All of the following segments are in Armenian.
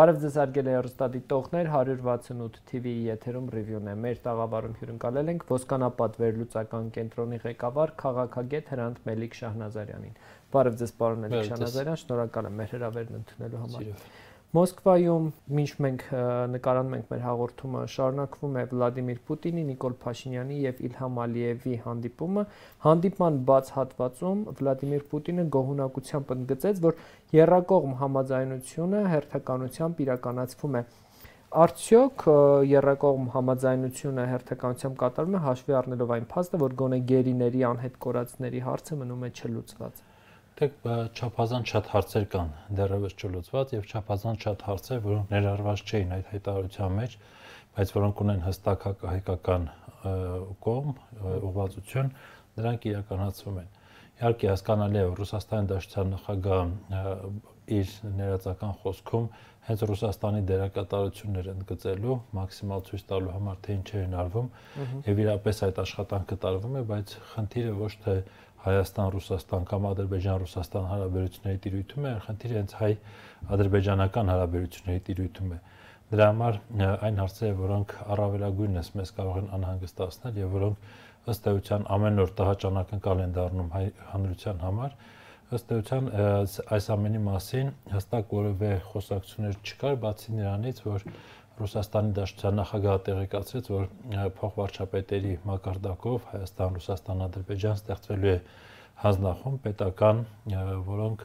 Բարև ձեզ հարգելի հեռուստադիտողներ, 168 TV-ի եթերում ռիվյուն է։ Մեր տաղավարում հյուրընկալել ենք Ոսկանապատ վերլուծական կենտրոնի ղեկավար քաղաքագետ Հրանտ Մելիք Շահնազարյանին։ Բարև ձեզ, պարոն Մելիք Շահնազարյան, շնորհակալ եմ մեր հրավերն ընդունելու համար։ Մոսկվայում ինչ մենք նկարանում ենք մեր հաղորդումը շարունակվում է Վլադիմիր Պուտինի, Նիկոլ Փաշինյանի եւ Իլհամ Ալիևի հանդիպումը։ Հանդիպման բաց հատվածում Վլադիմիր Պուտինը գոհունակությամբ ընդգծեց, որ երրակողմ համաձայնությունը հերթականությամբ իրականացվում է։ Արդյոք երրակողմ համաձայնությունը հերթականությամբ կատարվում է հաշվի առնելով այն փաստը, որ գոնե գերիների անհետ կորածների հարցը մնում է չլուծված դեպք չափազանց շատ հարցեր կան դեռևս չլուծված եւ չափազանց շատ հարցեր, որոնք ներառված չէին այդ հայտարարության մեջ, բայց որոնք ունեն հստակ հայկական կողմ, ուղղվածություն, նրանք իրականացվում են։ Իհարկե հասկանալի է, որ Ռուսաստանի Դաշնության նախագահը իր ներածական խոսքում հենց Ռուսաստանի դերակատարությունները ընդգծելու, մաքսիմալ ցույց տալու համար թե ինչ է հնարվում եւ իրապես այդ աշխատանքը տարվում է, բայց խնդիրը ոչ թե Հայաստան-Ռուսաստան կամ Ադրբեջան-Ռուսաստան հարաբերությունների տիրույթում է, խնդիրը հենց հայ-ադրբեջանական հարաբերությունների տիրույթում է։ Դրա համար այն հարցերը, որոնք առավելագույնս մեզ կարող են անհանգստացնել եւ որոնք ըստ էության ամեն օր տհաճանակն են դառնում հայ հանրության համար, ըստ էության այս ամենի մասին հստակ որևէ խոսակցություններ չկար, բացի նրանից, որ Ռուսաստանի Դաշնության նախագահը տեղեկացրեց, որ փոխվարչապետերի մակարդակով Հայաստան, Ռուսաստան, Ադրբեջան ստեղծվելու է հանձնախումբ պետական, որոնք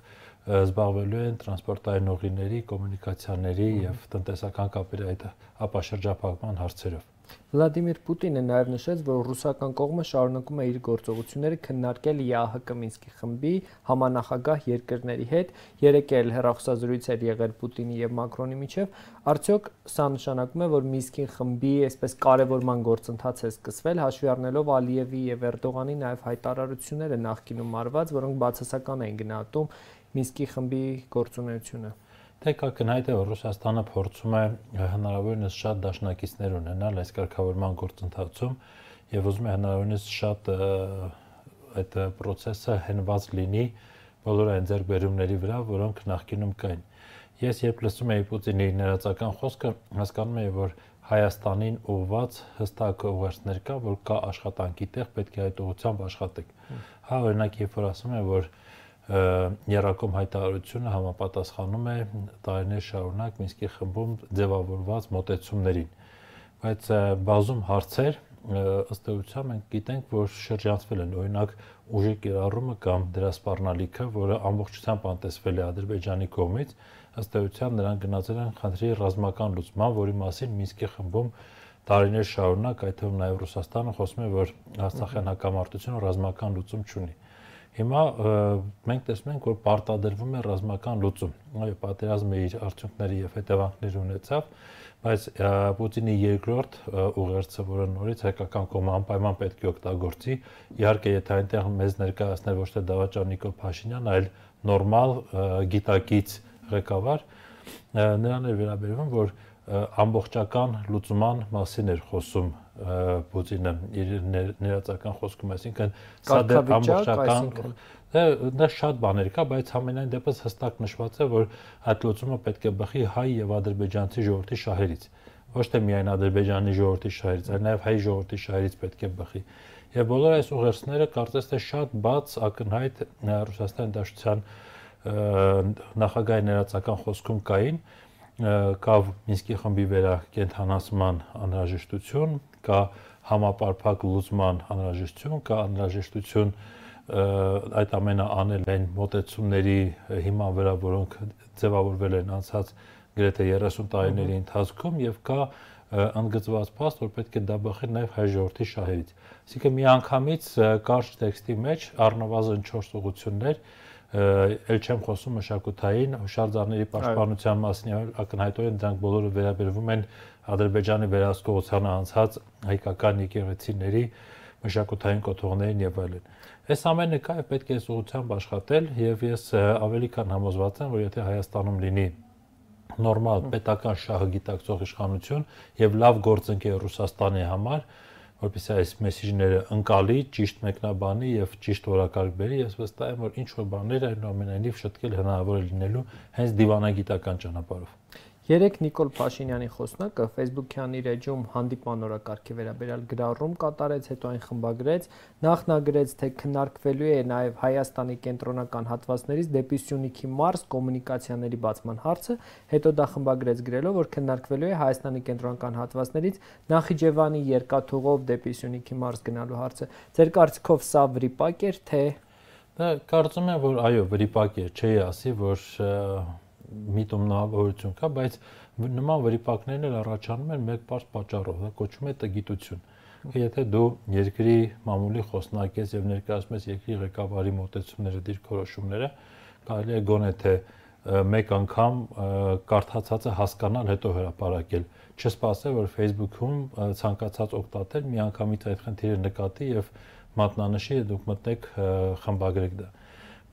զբաղվելու են տրանսպորտային ուղիների, կոմունիկացիաների եւ տնտեսական կապերի այդ ապաշրջափակման հարցերով։ Վլադիմիր Պուտինը նաև նշեց, որ ռուսական կողմը շարունակում է իր գործողությունները քննարկել ԵԱՀԿ Մինսկի խմբի համանախագահ երկրների հետ։ Երեկ էլ հերախոսազրույց էր եղել Պուտինի եւ Մակրոնի միջև։ Արդյոք սա նշանակում է, որ Մինսկի խմբի այսպես կարևորման գործընթաց է սկսվել, հաշվի առնելով Ալիևի եւ Էրդողանի նաև հայտարարությունները նախկինում արված, որոնք բացասական են գնահատում Մինսկի խմբի գործունեությունը։ Թե կակնհայտ է, որ Ռուսաստանը փորձում է հնարավորինս շատ դաշնակիցներ ունենալ այս կարգավորման գործընթացում եւ ուզում է հնարավորինս շատ այդ process-ը հենված լինի բոլոր այն ձեռքբերումների վրա, որոնք նախկինում կային։ Ես երբ լսում եի Պուտինի ներածական խոսքը, հասկանում եի, որ Հայաստանին ուղված հստակ ուղերձներ կա, որ կա աշխատանքի տեղ, պետք է այդ ուղղությամբ աշխատեք։ Հա, օրինակ, երբ որ ասում են, որ երակոմ հայտարարությունը համապատասխանում է տարիներ շարունակ Մինսկի խմբում ձևավորված մոտեցումներին։ Բայց բազում հարցեր ըստ էության մենք գիտենք, որ շրջանցվել են օրինակ ուժի կիրառումը կամ դրա սպառնալիքը, որը ամբողջությամբ անտեսվել է Ադրբեջանի կողմից, ըստ էության նրանք գնացել են խնդրի ռազմական լուծման, որի մասին Մինսկի խմբում տարիներ շարունակ, այդ թվում նաև Ռուսաստանը խոսում է, որ Արցախյան հակամարտությունը ռազմական լուծում չունի։ Հիմա մենք տեսնում ենք, որ պարտադրվում է ռազմական լուծում։ Այո, պատերազմը իր արդյունքների եւ հետևանքներ ունեցավ, բայց Պուտինի երկրորդ ուղերձը, որը նորից հայկական կողմը անպայման պետք է օգտագործի, իհարկե, եթե այնտեղ մեզ ներկայացներ ոչ թե Դավաճան Նիկոլ Փաշինյան, այլ նորմալ գիտակից ղեկավար, նրան է վերաբերվում, որ ամբողջական լուծման մասին էր խոսում Պուտինը իր ներածական խոսքում, այսինքն սա դե ամբողջական դա շատ բաներ կա, բայց համենայն դեպս հստակ նշված է, որ այդ լուծումը պետք է բխի հայ եւ ադրբեջանցի ժողովրդի շահերից ոչ թե միայն ադրբեջանի ժողովրդի շահերից, այլ նաև հայ ժողովրդի շահերից պետք է բխի։ Եվ բոլոր այս ուղերձները կարծես թե շատ բաց ակնհայտ Ռուսաստանի Դաշնության նախագահի ներածական խոսքում կային, կա Մինսկի խմբի վերակենդանացման անհրաժեշտություն, կա համապարփակ լուծման անհրաժեշտություն, կա անհրաժեշտություն այդ ամենը անել այն մոտեցումների հիման վրա, որոնք ձևավորվել են անցած գրեթե 30 տարիների ընթացքում եւ կա ընդգծված փաստ, որ պետք է դա բխի նաև հայ ժողովրդի շահերից։ Այսինքն մի անգամից կարճ տեքստի մեջ առնվազն 4 ուղություններ ել չեմ խոսում մշակութային հուշարձանների պաշտպանության մասին, ակնհայտորեն դրանք բոլորը վերաբերվում են Ադրբեջանի վերահսկողությանը անցած հայկական եկեղեցիների մշակութային կոթողներին եւ այլն։ Այս ամենը կա եւ պետք է այս ուղղությամբ աշխատել եւ ես ավելի քան համոզված եմ, որ եթե Հայաստանում լինի նորմալ պետական շահը գիտակցող իշխանություն եւ լավ գործընկեր Ռուսաստանի համար, որպեսզի այս մեսեջները ընկալի, ճիշտ մեկնաբանի եւ ճիշտ որակարգ բերի, ես վստահ եմ, որ ինչ որ բաներ այնուամենայնիվ շտկել հնարավոր է լինելու հենց դիվանագիտական ճանապարհով։ Երեք Նիկոլ Փաշինյանի խոսնակը Facebook-յան իր էջում հանդիպման օրակարգի վերաբերյալ գրառում կատարեց, հետո այն խմբագրեց, նախ նա գրեց, թե քննարկվելու է նաև Հայաստանի կենտրոնական հատվածներից դեպի Սյունիքի Մարս կոմունիկացիաների բացման հարցը, հետո դա խմբագրեց գրելով, որ քննարկվելու է Հայաստանի կենտրոնական հատվածներից Նախիջևանի երկաթուղով դեպի Սյունիքի Մարս գնալու հարցը։ Ձեր կարծիքով սա վրիպակ էր, թե Դա կարծում եմ, որ այո, վրիպակ է, չի ասի, որ միտումնավորություն կա, բայց նման վրիպակներն էլ առաջանում են մեկ բարձ պատճառով, դա կոչվում է տգիտություն։ Եթե դու երկրի մամուլի խոսնակ ես եւ ներկայացնում ես երկրի ղեկավարի մոտեցումները, դիրքորոշումները, կարելի է գոնե թե մեկ անգամ կարդացածը հասկանալ, հետո հրապարակել։ Չսպասել, որ Facebook-ում ցանկացած օգտատեր մի անգամից այդ խնդիրը նկատի եւ մատնանշի դուք մտնեք խմբագրեք դա։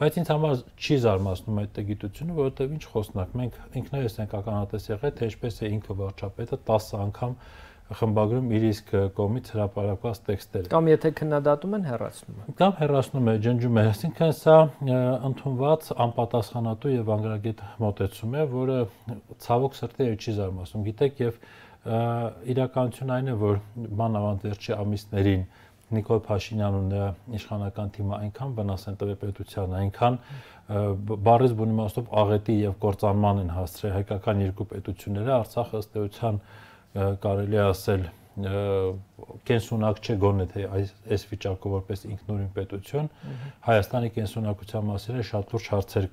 Բայց ինձ համար չի զարմացնում այդ գիտությունը, որովհետև ինչ խոսնակ, մենք ինքներս ենք ականատես եղել, թե ինչպես է ինքը վարչապետը 10 անգամ խմբագրում իր իսկ կողմից հրապարակված տեքստերը։ Կամ եթե քննադատում են, հեռացնում են։ Կամ հեռացնում է, ջնջում է։ Այսինքն սա ընդունված անպատասխանատու եւ անգրագետ մոտեցում է, որը ցավոք սրտի չի զարմացնում։ Գիտեք եւ իրականությունն այն է, որ մանավանդ վերջի ամիսներին Նիկոլ Փաշինյանն ու նրա իշխանական թիմը այնքան վնաս են տվել պետությանը, այնքան բարից բուն իմաստով աղետի եւ կործանման են հասցրել հայկական երկու պետությունները, Արցախը ըստ էության կարելի ասել կենսունակ չէ գոնե թե այս այս վիճակով որպես ինքնուրույն պետություն Հայաստանի կենսունակության մասին շատ լուրջ հարցեր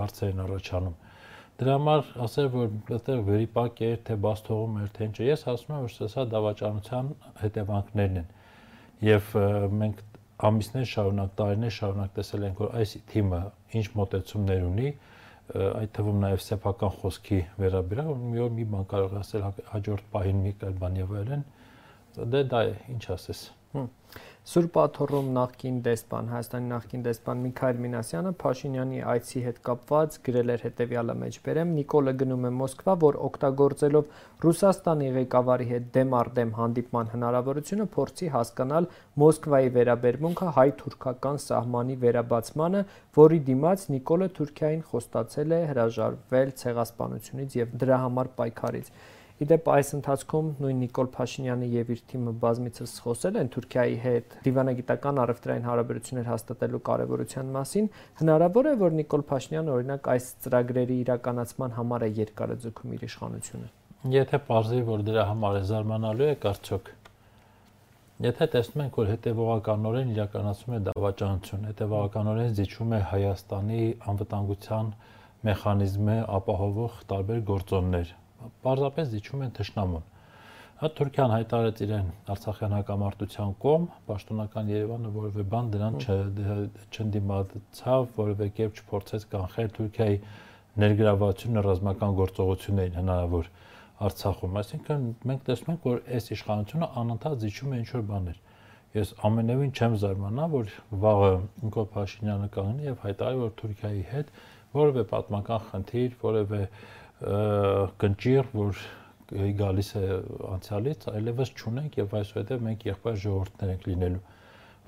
հարցեր են առաջանում դրա համար ասել որ այդտեղ վերիպակ է թե բաց թողում էր թե ինչ ես ասում եմ որ սա դավաճանության հետևանքներն են եւ մենք ամիսներ շարունակ, տարիներ շարունակ տեսել ենք, որ այս թիմը ինչ մոտեցումներ ունի, այդ թվում նաև սեփական խոսքի վերաբերյալ, մի օր մի բան կարող ասել հաջորդ պահին մի կալ բան եւ այլն, դե դա է, ինչ ասես։ Սուրբ Աթոռում նախկին դեսպան, Հայաստանի նախկին դեսպան Միքայել Մինասյանը Փաշինյանի այցի հետ կապված գրել էր հետևյալը մեջբերեմ. Նիկոլը գնում է Մոսկվա, որ օգտագործելով Ռուսաստանի ղեկավարի հետ դեմ առ դեմ հանդիպման հնարավորությունը փորձի հասկանալ Մոսկվայի վերաբերմունքը հայ-թուրքական սահմանի վերաբացմանը, որի դիմաց Նիկոլը Թուրքիային խոստացել է հրաժարվել ցեղասպանությունից եւ դրա համար պայքարից։ Իդեպ այս ընթացքում նույն Նիկոլ Փաշինյանը եւ իր թիմը բազմիցս խոսել են Թուրքիայի հետ դիվանագիտական առևտրային հարաբերություններ հաստատելու կարեւորության մասին։ Հնարավոր է, որ Նիկոլ Փաշինյանը օրինակ այս ծրագրերի իրականացման համար է երկարաձգում իր իշխանությունը։ Եթե ողջի որ դրա համար է զարմանալու է, կարծոք Եթե տեսնում ենք, որ հետևողականորեն իրականացում է դավաճանություն, հետևողականորեն զիջում է Հայաստանի անվտանգության մեխանիզմը ապահովող տարբեր գործոններ, պարզապես զիջում են թշնամուն։ Հա Թուրքիան հայտարարեց իրեն Արցախյան հակամարտության կողմ, պաշտոնական Երևանը որևէ բան դրան չընդդիմացավ, որևէ կերպ չփորձեց կանխել Թուրքիայի ներգրավվածությունը ռազմական գործողություններին հնարավոր Արցախում։ Այսինքն մենք տեսնում ենք, որ այս իշխանությունը անընդհատ զիջում է ինչ-որ բաներ։ Ես ամենևին չեմ զարմանա, որ վաղը Նիկոլ Փաշինյանը կանգնի եւ հայտարարի, որ Թուրքիայի հետ որևէ պատմական խնդիր, որևէ կնճիր, որ գալիս է անցյալից, այլևս չունենք եւ այսուհետեւ մենք եղբայր ժողովուրդներ ենք լինելու։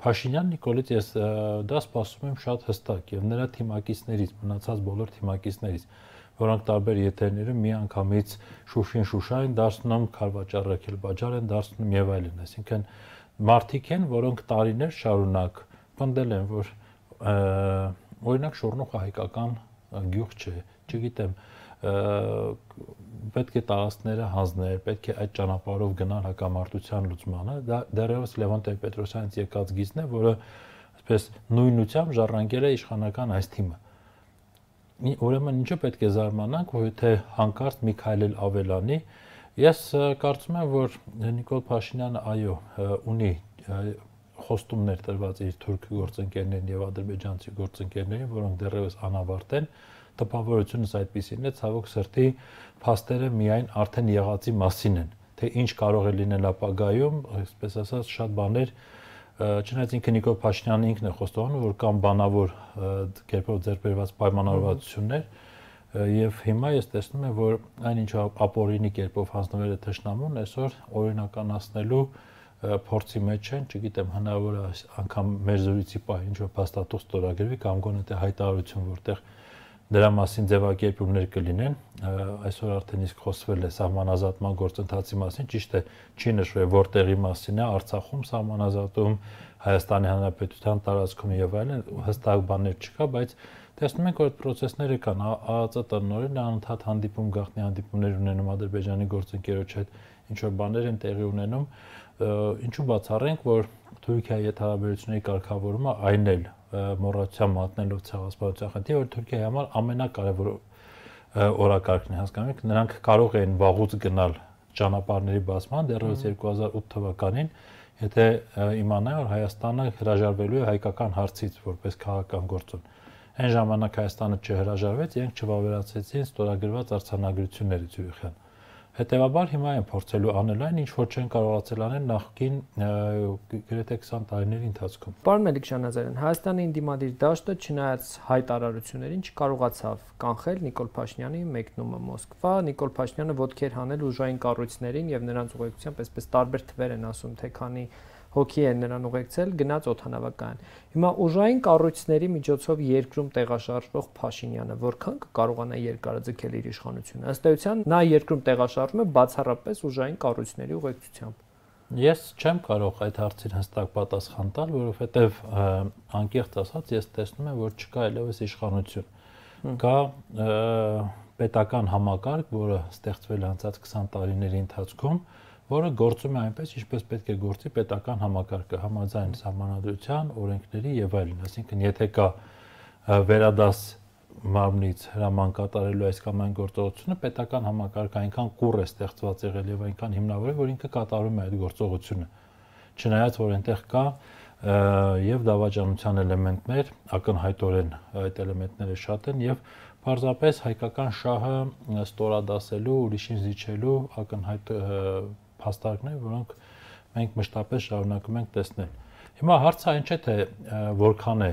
Փաշինյան Նիկոլից ես դա սպասում եմ շատ հստակ եւ նրա թիմակիցներից, մնացած բոլոր թիմակիցներից, որոնք տարբեր եթերներում մի անգամից Շուշին Շուշային դարձնում, Խարվաճարակել Բաջար են դարձնում եւ այլն, այսինքն մարդիկ են, որոնք տարիներ շարունակ պնդել են, որ օրինակ Շորնոխը հայկական գյուղ չէ, չգիտեմ, պետք է տարածքները հանձնել, պետք է այդ ճանապարհով գնալ հակամարտության լուծմանը։ Դա դեռևս Լևոն Տեր-Պետրոսյանից եկած գիծն է, որը այսպես նույնությամբ ժառանգել է իշխանական այս թիմը։ Ուրեմն ինչու պետք է զարմանանք, որ եթե հանկարծ Միքայել ավելանի, ես կարծում եմ, որ Նիկոլ Փաշինյանը այո, ունի խոստումներ տրված իր թուրք գործընկերներին եւ ադրբեջանցի գործընկերներին, որոնք դեռևս անավարտ են, տպավորությունս այդպեսին է, ցավոք սրտի փաստերը միայն արդեն եղածի մասին են, թե ինչ կարող է լինել ապագայում, այսպես ասած, շատ բաներ չնայած ինքը Նիկոլ Փաշինյանը ինքն է խոստովանում, որ կան բանավոր կերպով ձեռբերված պայմանավորվածություններ, եւ հիմա ես տեսնում եմ, որ այնինչ ապօրինի կերպով հանձնվել է թշնամուն, այսօր օրինականացնելու փորձի մեջ են, չգիտեմ, հնարավոր է անգամ մեր զրույցի պահ ինչ որ փաստաթուղթ ստորագրվի կամ գոնե թե հայտարարություն, որտեղ դրա մասին ձևակերպումներ կլինեն այսօր արդեն իսկ խոսվել է սահմանազատման գործընթացի մասին ճիշտ է չի նշվել որտեղի մասին է Արցախում սահմանազատում Հայաստանի Հանրապետության տարածքում եւ այլն հստակ բաներ չկա բայց տեսնում ենք որ այդ process-ները կան ԱԱԾ տնօրենն անընդհատ հանդիպում գաղտնի հանդիպումներ ունենում Ադրբեջանի գործընկերոջ հետ ինչ որ բաներ են տեղի ունենում ինչու բացառենք որ Թուրքիայի հետ հարաբերությունների կարգավորումը այն էլ մոռացության մատնելով ցեղասպանության խնդիրը, որ Թուրքիայի համար ամենակարևոր օրակարգն է, հասկանում եք, նրանք կարող են վաղուց գնալ ճանապարհների բացման դեռևս 2008 թվականին, եթե իմանային, որ Հայաստանը հրաժարվելու է հայկական հարցից որպես քաղաքական գործոն։ Այն ժամանակ Հայաստանը չհրաժարվեց, իրենք չվավերացեցին ստորագրված արցանագրությունները Զյուրիխյան Հետևաբար հիմա են փորձելու անել այն, ինչ որ չեն կարողացել անել նախկին գրեթե 20 տարիների ընթացքում։ Պարոն Մելիքյան Ազարյան, Հայաստանի ինդիմադիր դաշտը չնայած հայտարարություններին չկարողացավ կանխել Նիկոլ Փաշինյանի մեկնումը Մոսկվա։ Նիկոլ Փաշինյանը ոտքեր հանել ուժային կառույցներին եւ նրանց ուղեկցությամբ այսպես տարբեր թվեր են ասում, թե քանի հոգի են նրան ուղեկցել, գնաց օթանավակայան։ Հիմա ուժային կառույցների միջոցով երկրում տեղաշարժվող Փաշինյանը որքան կկարողանա երկարաձգել իր իշխանությունը։ Ըստ էության նա երկրում տեղաշարժվում է բացառապես ուժային կառույցների ուղեկցությամբ։ Ես չեմ կարող այդ հարցին հստակ պատասխան տալ, որովհետև անկեղծ ասած ես տեսնում եմ, որ չկա այլևս իշխանություն։ Կա պետական համակարգ, որը ստեղծվել է անցած 20 տարիների ընթացքում, որը գործում է այնպես, ինչպես պետք է գործի պետական համակարգը համաձայն համանadrության, օրենքների եւ այլն, այսինքն եթե կա վերադաս մարմնից հրաման կատարելու այս կամ այն գործողությունը պետական համակարգը այնքան կուռ է ստեղծված եղել եւ այնքան հիմնավոր է, որ ինքը կատարում է այդ գործողությունը։ Չնայած որ այնտեղ կա եւ դավաճանության էլեմենտներ, ակնհայտորեն այդ էլեմենտները շատ են եւ պարզապես հայկական շահը ստորադասելու, ուրիշին զիջելու ակնհայտ փաստարկներ, որոնք մենք մշտապես շարունակում ենք տեսնել։ Հիմա հարցը այն չէ թե որքան է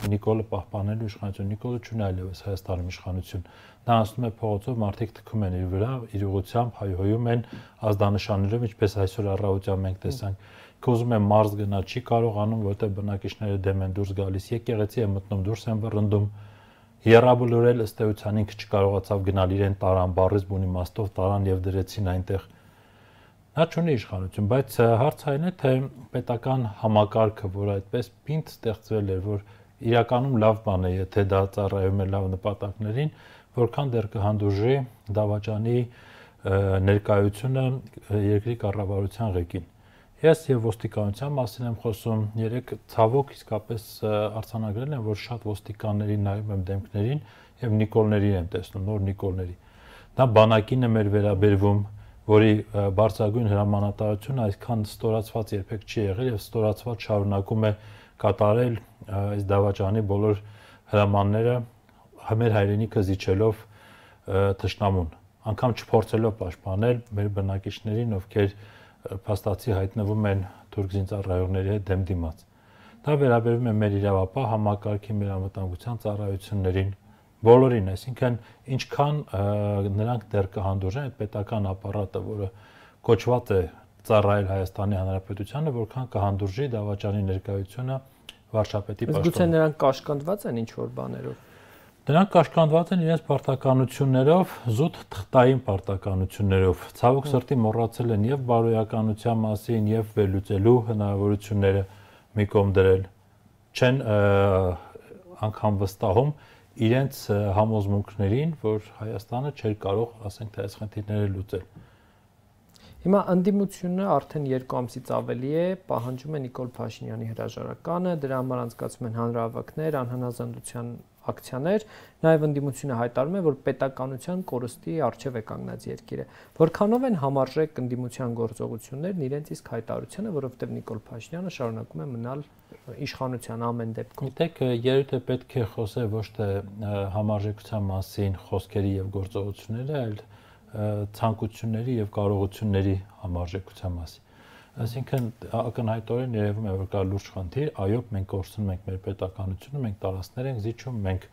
Նիկոլը պահպանելու իշխանություն։ Նիկոլը չունի այլևս Հայաստանում իշխանություն։ Նա անցնում է փողոցով, մարդիկ թքում են իր վրա, իր ուղությամբ հայհոյում են ազդանշաններով, ինչպես այսօր առավոտյան մենք տեսանք։ Կոզում է մարզ գնա, չի կարողանում, որտեղ բնակիչները դեմ են դուրս գալիս, եկեղեցի է մտնում, դուրս են վռնդում։ Երաբլուրել ըստ էության ինքը չկարողացավ գնալ իրեն տարան, բարից բունի մաստով տարան եւ դրեցին այնտեղ Նա չունի իշխանություն, բայց հարցը այն է, թե պետական համակարգը, որ այդպես պինդ ստեղծվել էր, որ իրականում լավ բան է, եթե դա ծառայում է լավ նպատակներին, որքան դեռ կհանդուրժի դավաճանի ներկայությունը երկրի կառավարության ղեկին։ Ես եւ ոստիկանության մասին եմ խոսում, երեք ցավոք իսկապես արցանագրել եմ, որ շատ ոստիկանների նայում եմ դեմքներին եւ Նիկոլների եմ տեսնում, նոր Նիկոլների։ Դա բանակին է մեր վերաբերվում, որի բարձրագույն հրամանատարությունը այսքան ստորացված երբեք չի եղել եւ ստորացված շարունակում է կատարել այս դավաճանի բոլոր հրամանները մեր հայրենիքը զիջելով թշնամուն անգամ չփորձելով պաշտպանել մեր բնակիչներին ովքեր փաստացի հայտնվում են թուրք զինծառայողների հետ դեմ դիմաց դա վերաբերում է մեր իրավապահ համակարգի մեր անվտանգության ծառայություններին բոլորին, այսինքն ինչքան նրանք դեռ կհանդուրժեն այդ պետական ապարատը, որը կոչված է ծառայել Հայաստանի Հանրապետությանը, որքան կհանդուրժի դավաճանի ներկայությունը վարչապետի պաշտոն։ Իսկ գուցե նրանք կաշկանդված են ինչ որ բաներով։ Դրանք կաշկանդված են իրենց պարտականություններով, զուտ թղթային պարտականություններով։ Ցավոք սրտի մոռացել են եւ բարոյականության մասին, եւ վերլուծելու հնարավորությունները մի կողմ դրել։ Չեն անգամ վստահում իրենց համոզմունքներին, որ Հայաստանը չէր կարող, ասենք, թե այս խնդիրները լուծել։ Հիմա ընդդիմությունը արդեն 2 ամսից ավելի է պահանջում է Նիկոլ Փաշինյանի հրաժարականը, դրա համար անցկացում են հանրահավաքներ, անհնազանդության ակցիաներ, նաև ընդդիմությունը հայտարարում է, որ պետականության կորստի արժև է կանգնած երկիրը։ Որքանով են համարժեք ընդդիմության գործողություններն իրենց իսկ հայտարարությանը, որովհետև Նիկոլ Փաշինյանը շարունակում է մնալ իշխանության ամեն դեպքում։ Գիտեք, երբ պետք է խոսել ոչ թե համարժեքության մասին խոսքերի եւ գործողությունների, այլ ցանկությունների եւ կարողությունների համարժեքության մասին Այսինքն ակնհայտորեն երևում է որ կա լուրջ խնդիր, այո, մենք կորցնում ենք մեր պետականությունը, մենք տարածքներ ենք զիջում, մենք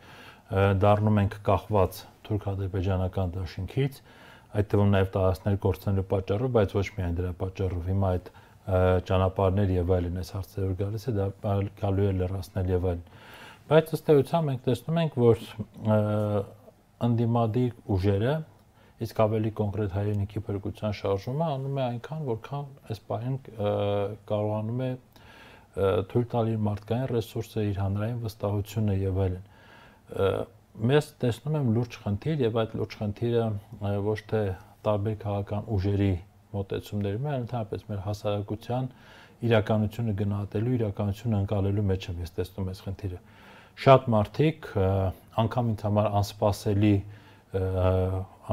դառնում ենք կախված թուրք-ադրբեջանական դաշինքից, այդ թվում նաև տարածքներ կորցնելու պատճառով, բայց ոչ միայն դրա պատճառով։ Հիմա այդ ճանապարհներ եւ այլն այս հարցերը գալիս է, դա գալու է լրացնել եւ այլն։ Բայց ըստ էության մենք տեսնում ենք, որ անդիմադիր ուժերը իսկ ավելի կոնկրետ հայրենիքի փրկության շարժումը անում է այնքան, որքան այս պահին կարողանում է թույլ տալ իր մարդկային ռեսուրսը, իր հանրային վստահությունը եւ այլն։ Մեզ տեսնում եմ լուրջ խնդիր եւ այդ լուրջ խնդիրը ոչ թե տարբեր քաղաքական ուժերի մոտեցումների մեջ, այլ ընդհանրապես մեր հասարակության իրականությունը գնահատելու, իրականությունը ընկալելու մեջ եմ ես տեսնում այս խնդիրը։ Շատ մարդիկ անգամ ինձ համար անսպասելի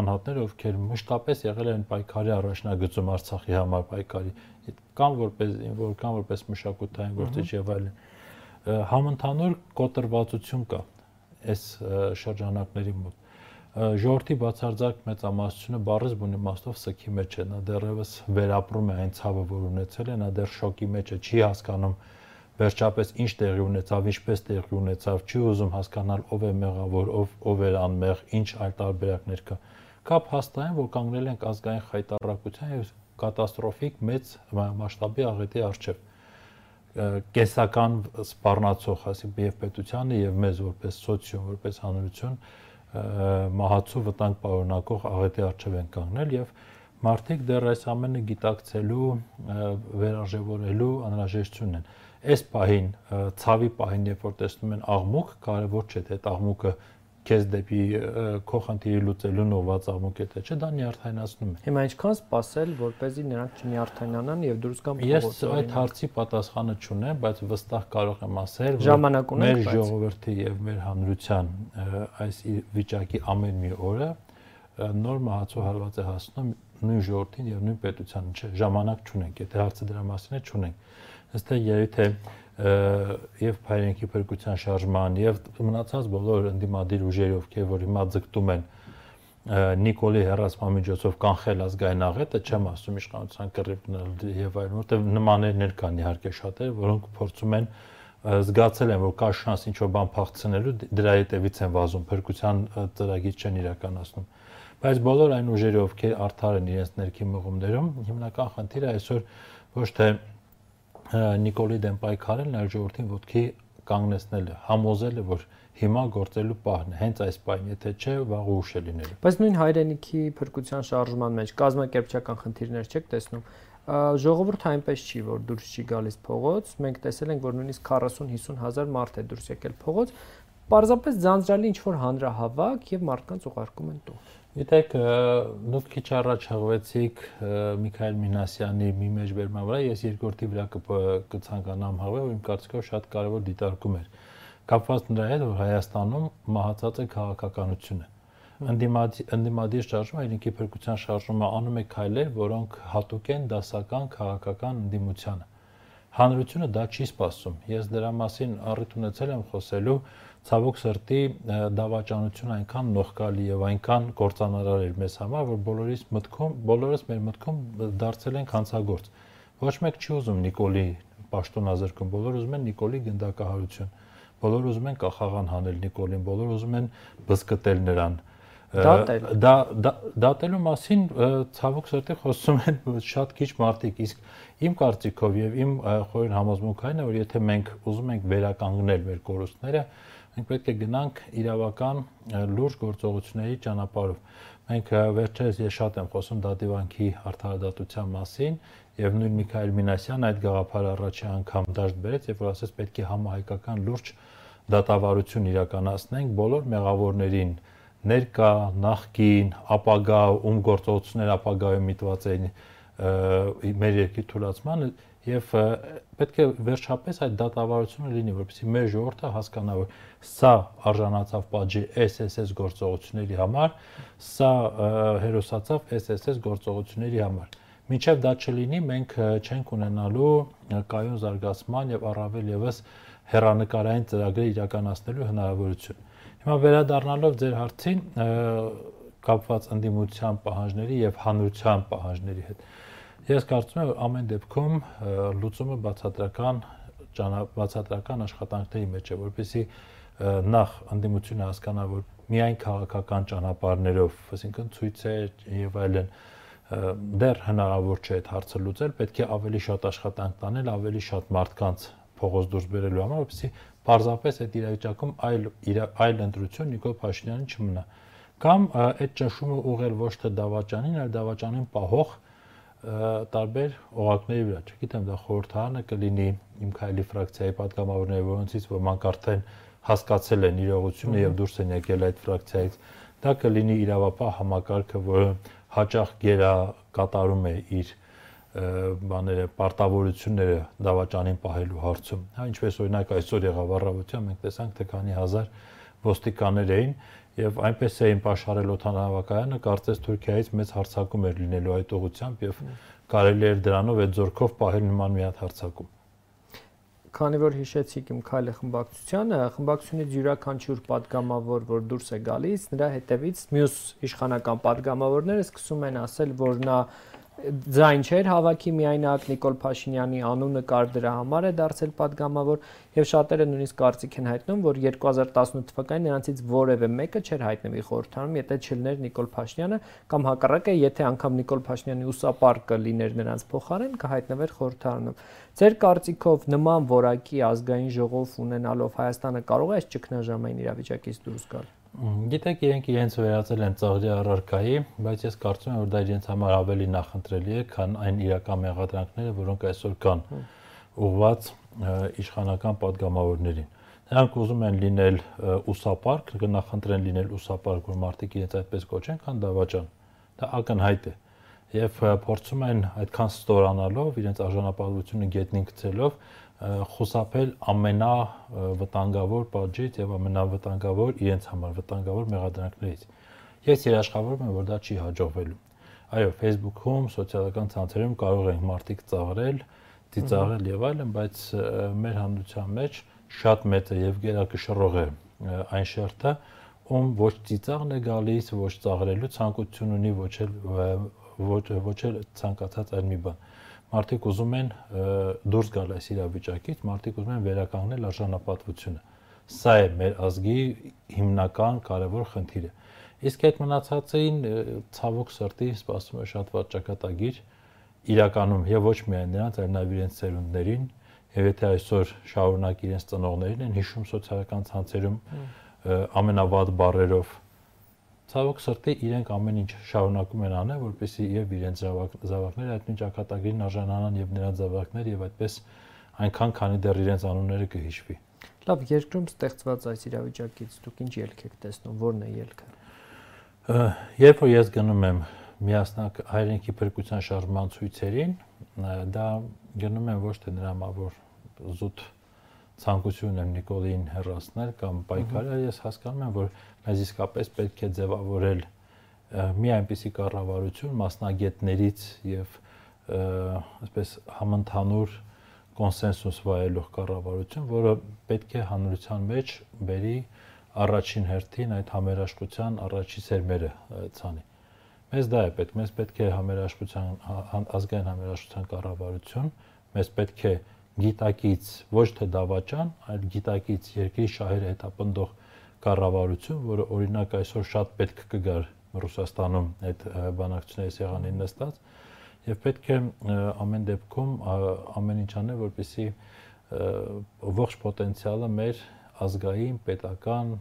անհատներ, ովքեր մշտապես եղել են պայքարի առաջնագծում Արցախի համար պայքարի, կամ որպես որ կամ որպես մշակութային գործիչ եւ այլն, համընդհանուր կոտրվածություն կա այս շրջանակների մոտ ժողովրդի բացարձակ մեծամասնությունը բառից բուն իմաստով սքի մեջ է, նա դեռևս վերապրում է այն ցավը, որ ունեցել է, նա դեռ շոկի մեջ է, չի հասկանում վերջապես ինչ տեղի ունեցավ, ինչպես տեղի ունեցավ, չի ուզում հասկանալ ով է մեղավոր, ով ով էր անմեղ, ինչ այլ տարբերակներ կա։ Կապ հաստային, որ կանգնել ենք ազգային խայտարակության եւ կատաստրոֆիկ մեծ մասշտաբի աղետի առջև կեսական սպառնացող, ասի եւ պետությանը եւ մեզ որպես սոցիում, որպես հանրություն մահացու վտանգ պարունակող աղետի առջև են կանգնել եւ մարդիկ դեռ այս ամենը գիտակցելու, վերարժևորելու անհրաժեշտություն են այս պահին ցավի պահին երբ որ տեսնում են աղմուկ, կարևոր չէ թե այդ աղմուկը քեզ դեպի քո խնդիրի լուծելու նոված աղմուկ է, չէ, դա նյարդայնացնում է։ Հիմա ինչքան սпасել, որպեսզի նրանք չնյարդայնանան եւ դուրս գան փողոցով։ Ես այդ հարցի պատասխանը չունեմ, բայց վստահ կարող եմ ասել, որ մեր ժողովրդի եւ մեր հանրության այս վիճակի ամեն մի օրը նոր մահացու հարված է հասնում նույն ժողովրդին եւ նույն պետությանը, չէ, ժամանակ չունենք, եթե հարցը դրա մասին է, չունենք։ Այստեղ երևի թե եւ հայրենիքի փրկության շարժման եւ մնացած բոլոր ընդդիմադիր ուժերի ովքեր որ հիմա ձգտում են Նիկոլի հերասման միջոցով կանխել ազգային աղետը, չեմ ասում իշխանության կռիվ գնալ եւ այլն, որտեղ նմաներներ կան իհարկե շատեր, որոնք փորձում են զգացել են, որ կա շանս ինչ-որ բան փախցնելու, դրա հետևից են վազում, փրկության ծրագիր չեն իրականացնում։ Բայց բոլոր այն ուժերը, ովքեր արդար են իրենց ներքին մղումներում, հիմնական խնդիրը այսօր ոչ թե Նիկոլի դեմ պայքարելն այլ ժողովրդին ոտքի կանգնեցնելը, համոզելը, որ հիմա գործելու պահն է, հենց այս պահին, եթե չէ, վաղ ուշ է լինելու։ Բայց նույն հայրենիքի փրկության շարժման մեջ կազմակերպչական խնդիրներ չեք տեսնում ժողովուրդը այնպես չի, որ դուրս չի գալիս փողոց։ Մենք տեսել ենք, որ նույնիսկ 40-50 հազար մարդ է դուրս եկել փողոց, պարզապես ձանձրալի ինչ որ հանրահավաք եւ մարդկանց ուղարկում են տուն։ Գիտեք, դուք քիչ առաջ հղվեցիք Միքայել Մինասյանի մի մեջբերման վրա, ես երկրորդի վրա կցանկանամ հղվել, որ իմ կարծիքով շատ կարևոր դիտարկում էր։ Կապված նրա հետ, որ Հայաստանում մահացած է քաղաքականությունը։ Ընդդիմադիր ընդդիմադիր շարժումը, ինքի փրկության շարժումը անում է քայլեր, որոնք հատուկ են դասական քաղաքական ընդդիմությանը հանրությունը դա չի սպասում։ Ես դրա մասին առիթ ունեցել եմ խոսելու, ցավոք սրտի դավաճանությունը այնքան նողկալի եւ այնքան կործանարար էր մեզ համար, որ բոլորիս մտքում, բոլորս մեր մտքում դարձել ենք հանցագործ։ Ոչ մեկ չի ուզում Նիկոլի պաշտոնազրկում, բոլորը ուզում են Նիկոլի գնդակահարություն։ Բոլորը ուզում են կախաղան հանել Նիկոլին, բոլորը ուզում են բզկտել նրան դատել դա դատելու մասին ցավոք սրտի խոսում են շատ քիչ մարդիկ իսկ իմ կարծիքով եւ իմ խորին համոզմունքն է որ եթե մենք ուզում ենք վերականգնել մեր կորուստները մենք պետք է գնանք իրավական լուրջ գործողությունների ճանապարհով մենք վերջերս ես շատ եմ խոսում դատիվանքի արդարադատության մասին եւ նույն Միքայել Մինասյան այդ գաղափարը առաջի անգամ դաշտ բերեց եւ որ ասես պետք է համահայկական լուրջ դատավարություն իրականացնենք բոլոր մեղավորներին ներկա, նախկին, ապագա, ում գործողություններ ապագայում միտված էին մեր երկրի թույլաtsmանը եւ պետք է վերջապես այդ դատավարությունը լինի, որպեսզի մեր ժողովուրդը հասկանա, որ սա արժանացավ պատժի SSS գործողությունների համար, սա հերոսացավ SSS գործողությունների համար։ Մինչև դա չլինի, մենք չենք ունենալու կայուն զարգացման եւ առավել եւս հերանեկարային ծրագրեր իրականացնելու հնարավորություն։ Հիմա վերադառնալով ձեր հարցին կապված ընդդիմության պահանջների եւ հանրության պահանջների հետ։ Ես կարծում եմ, որ ամեն դեպքում լուծումը բացատրական բացատրական աշխատանքների մեջ է, որպեսզի նախ ընդդիմությունը հասկանա, որ միայն քաղաքական ճանապարհներով, այսինքն ցույցեր եւ այլն դեռ հնարավոր չէ այդ հարցը լուծել, պետք է ավելի շատ աշխատանք տանել, ավելի շատ մարդկանց փողոց դուրս բերելու համար, որպեսզի պարզապես այդ իրավիճակում այլ իր, այլ ընտրություն Նիկոլ Փաշինյանը չմնա։ Կամ այդ ճնշումը ուղղել ոչ թե դավաճանին, այլ դավաճանին պահող տարբեր օղակների վրա։ Չգիտեմ, դա խորհրդարանը կլինի իմ քայլի ֆրակցիայի պատգամավորները, որոնցից ոմանք արդեն հասկացել են իրողությունը եւ դուրս են եկել այդ ֆրակցիայից։ Դա կլինի իրավապահ համակարգը, որը հաճախ գերա կատարում է իր բաները, պարտավորությունները դավաճանին պահելու հարցում։ Հա ինչպես օրինակ այսօր եղավ առավոտյան մենք տեսանք թե քանի հազար ոստիկաններ էին եւ այնպես էին պաշարել օտանավակայանը, կարծես Թուրքիայից մեծ հարցակում էր լինելու այդ ուղությամբ եւ կարելի էր դրանով այդ ձորքով պահել նման մի հատ հարցակում քանի որ հիշեցիք իմ քայլի խմբակցությանը, խմբակցությունից յուրաքանչյուր падգամավոր, որ դուրս է գալիս, նրա հետևից մյուս իշխանական падգամավորները սկսում են ասել, որ նա ձայն չէր հավաքի միայնակ Նիկոլ Փաշինյանի անունը կար դրա համար է դարձել падգամավոր եւ շատերը նույնիսկ կարծիք են հայտնում որ 2018 թվականին նրանցից որևէ մեկը չէր հայտնվի խորհրդարանում եթե չլներ Նիկոլ Փաշինյանը կամ հակառակը եթե անգամ Նիկոլ Փաշինյանի ուսապարկը լիներ նրանց փոխարեն կհայտնվեր խորհրդարանում ձեր կարծիքով նման որակի ազգային ժողով ունենալով Հայաստանը կարող է այս ճգնաժամային իրավիճակից դուրս գալ? Գիտեք, իրենք իրենց վերածել են ծաղրի առարկայի, բայց ես կարծում եմ, որ դա իրենց համար ավելի նախընտրելի է, քան այն իրական մեղադրանքները, որոնք այսօր կան ուղված իշխանական падգամավորներին։ Նրանք ուզում են լինել ուսապարկ, նախընտրեն լինել ուսապարկ, որ մարդիկ իրենց այդպես կոչեն, քան դավաճան։ Դա ակնհայտ է։ Եվ փորձում են այդքան ստորանալով, իրենց արժանապատվությունը գետնին գցելով, խուսափել ամենավտանգավոր պատժից եւ ամենավտանգավոր իրենց համար վտանգավոր մեղադրանքներից։ Ես երաշխավորում եմ, որ դա չի հաջողվելու։ Այո, Facebook-ում, սոցիալական ցանցերում կարող են մարդիկ ծաղրել, ծիծաղել եւ այլն, բայց մեր հանդության մեջ շատ մեծ է եւ գերակշռող է այն շերտը, ում ոչ ծիծաղն է գալիս, ոչ ծաղրելու ցանկություն ունի, ոչ էլ ոչ ոչ էլ ցանկացած այլ մի բան մարդիկ ուզում են դուրս գալ այս իրավիճակից, մարդիկ ուզում են վերականգնել արժանապատվությունը։ Սա է մեր ազգի հիմնական կարևոր խնդիրը։ Իսկ այդ մնացածին ցավոք սրտի սպասում է շատ վատ ճակատագիր իրականում եւ ոչ միայն նրանց, այլ նաեւ իրենց ծերունդներին, եւ եթե այսօր շարունակ իրենց ծնողներին են հիշում սոցիալական ցանցերում ամենավատ բարերով ցավոք սրտի իրենք ամեն ինչ շարունակում են անել, որպեսզի եւ իրենց զավակները այդ նույն ճակատագրին արժանանան եւ նրանց զավակները եւ այդպես այնքան քանի դեռ իրենց անունները կհիշվի։ Լավ, երկրում ստեղծված այս իրավիճակից դուք ինչ ելք եք տեսնում, ո՞րն է ելքը։ Երբ որ ես գնում եմ միասնակ հայրենիքի փրկության շարժման ցույցերին, դա գնում եմ ոչ թե նրա համար որ զուտ ցանկություն եմ Նիկոլին հեռացնել կամ պայքարել, ես հասկանում եմ, որ մեզ իսկապես պետք է ձևավորել մի այնպիսի կառավարություն մասնագետներից եւ այսպես համընդհանուր կոնսենսուս վայելող կառավարություն, որը պետք է հանրության մեջ բերի առաջին հերթին այդ համերաշխության առաջի սերմերը ցանի։ Մեզ դա է պետք, մեզ պետք է համերաշխության ազգային համերաշխության կառավարություն, մեզ պետք է գիտակից ոչ թե դավաճան, այլ գիտակից երկրի շահերը հետապնդող կառավարություն, որը օրինակ այսօր շատ պետք կգար Ռուսաստանում այդ բանակցությունների սեղանին նստած եւ պետք է ամեն դեպքում ամեն ինչ անել, որպեսզի ողջ պոտենցիալը մեր ազգային, պետական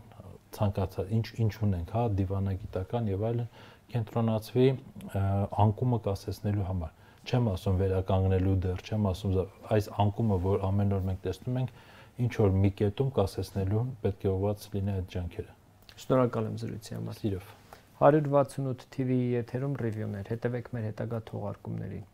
ցանկացած ինչ ինչ ունենք, հա, դիվանագիտական եւ այլն կենտրոնացվի անկումը կասեցնելու համար չեմ ասում վերականգնելու դեռ, չեմ ասում այս անկումը, որ ամեն օր մենք տեսնում ենք, ինչ որ մի կետում կասեցնելուն պետք է ուղված լինի այդ ջանքերը։ Շնորհակալ եմ զրույցի համար։ Սիրով։ 168 TV-ի եթերում ռիվյուներ, հետևեք մեր հետագա թողարկումներին։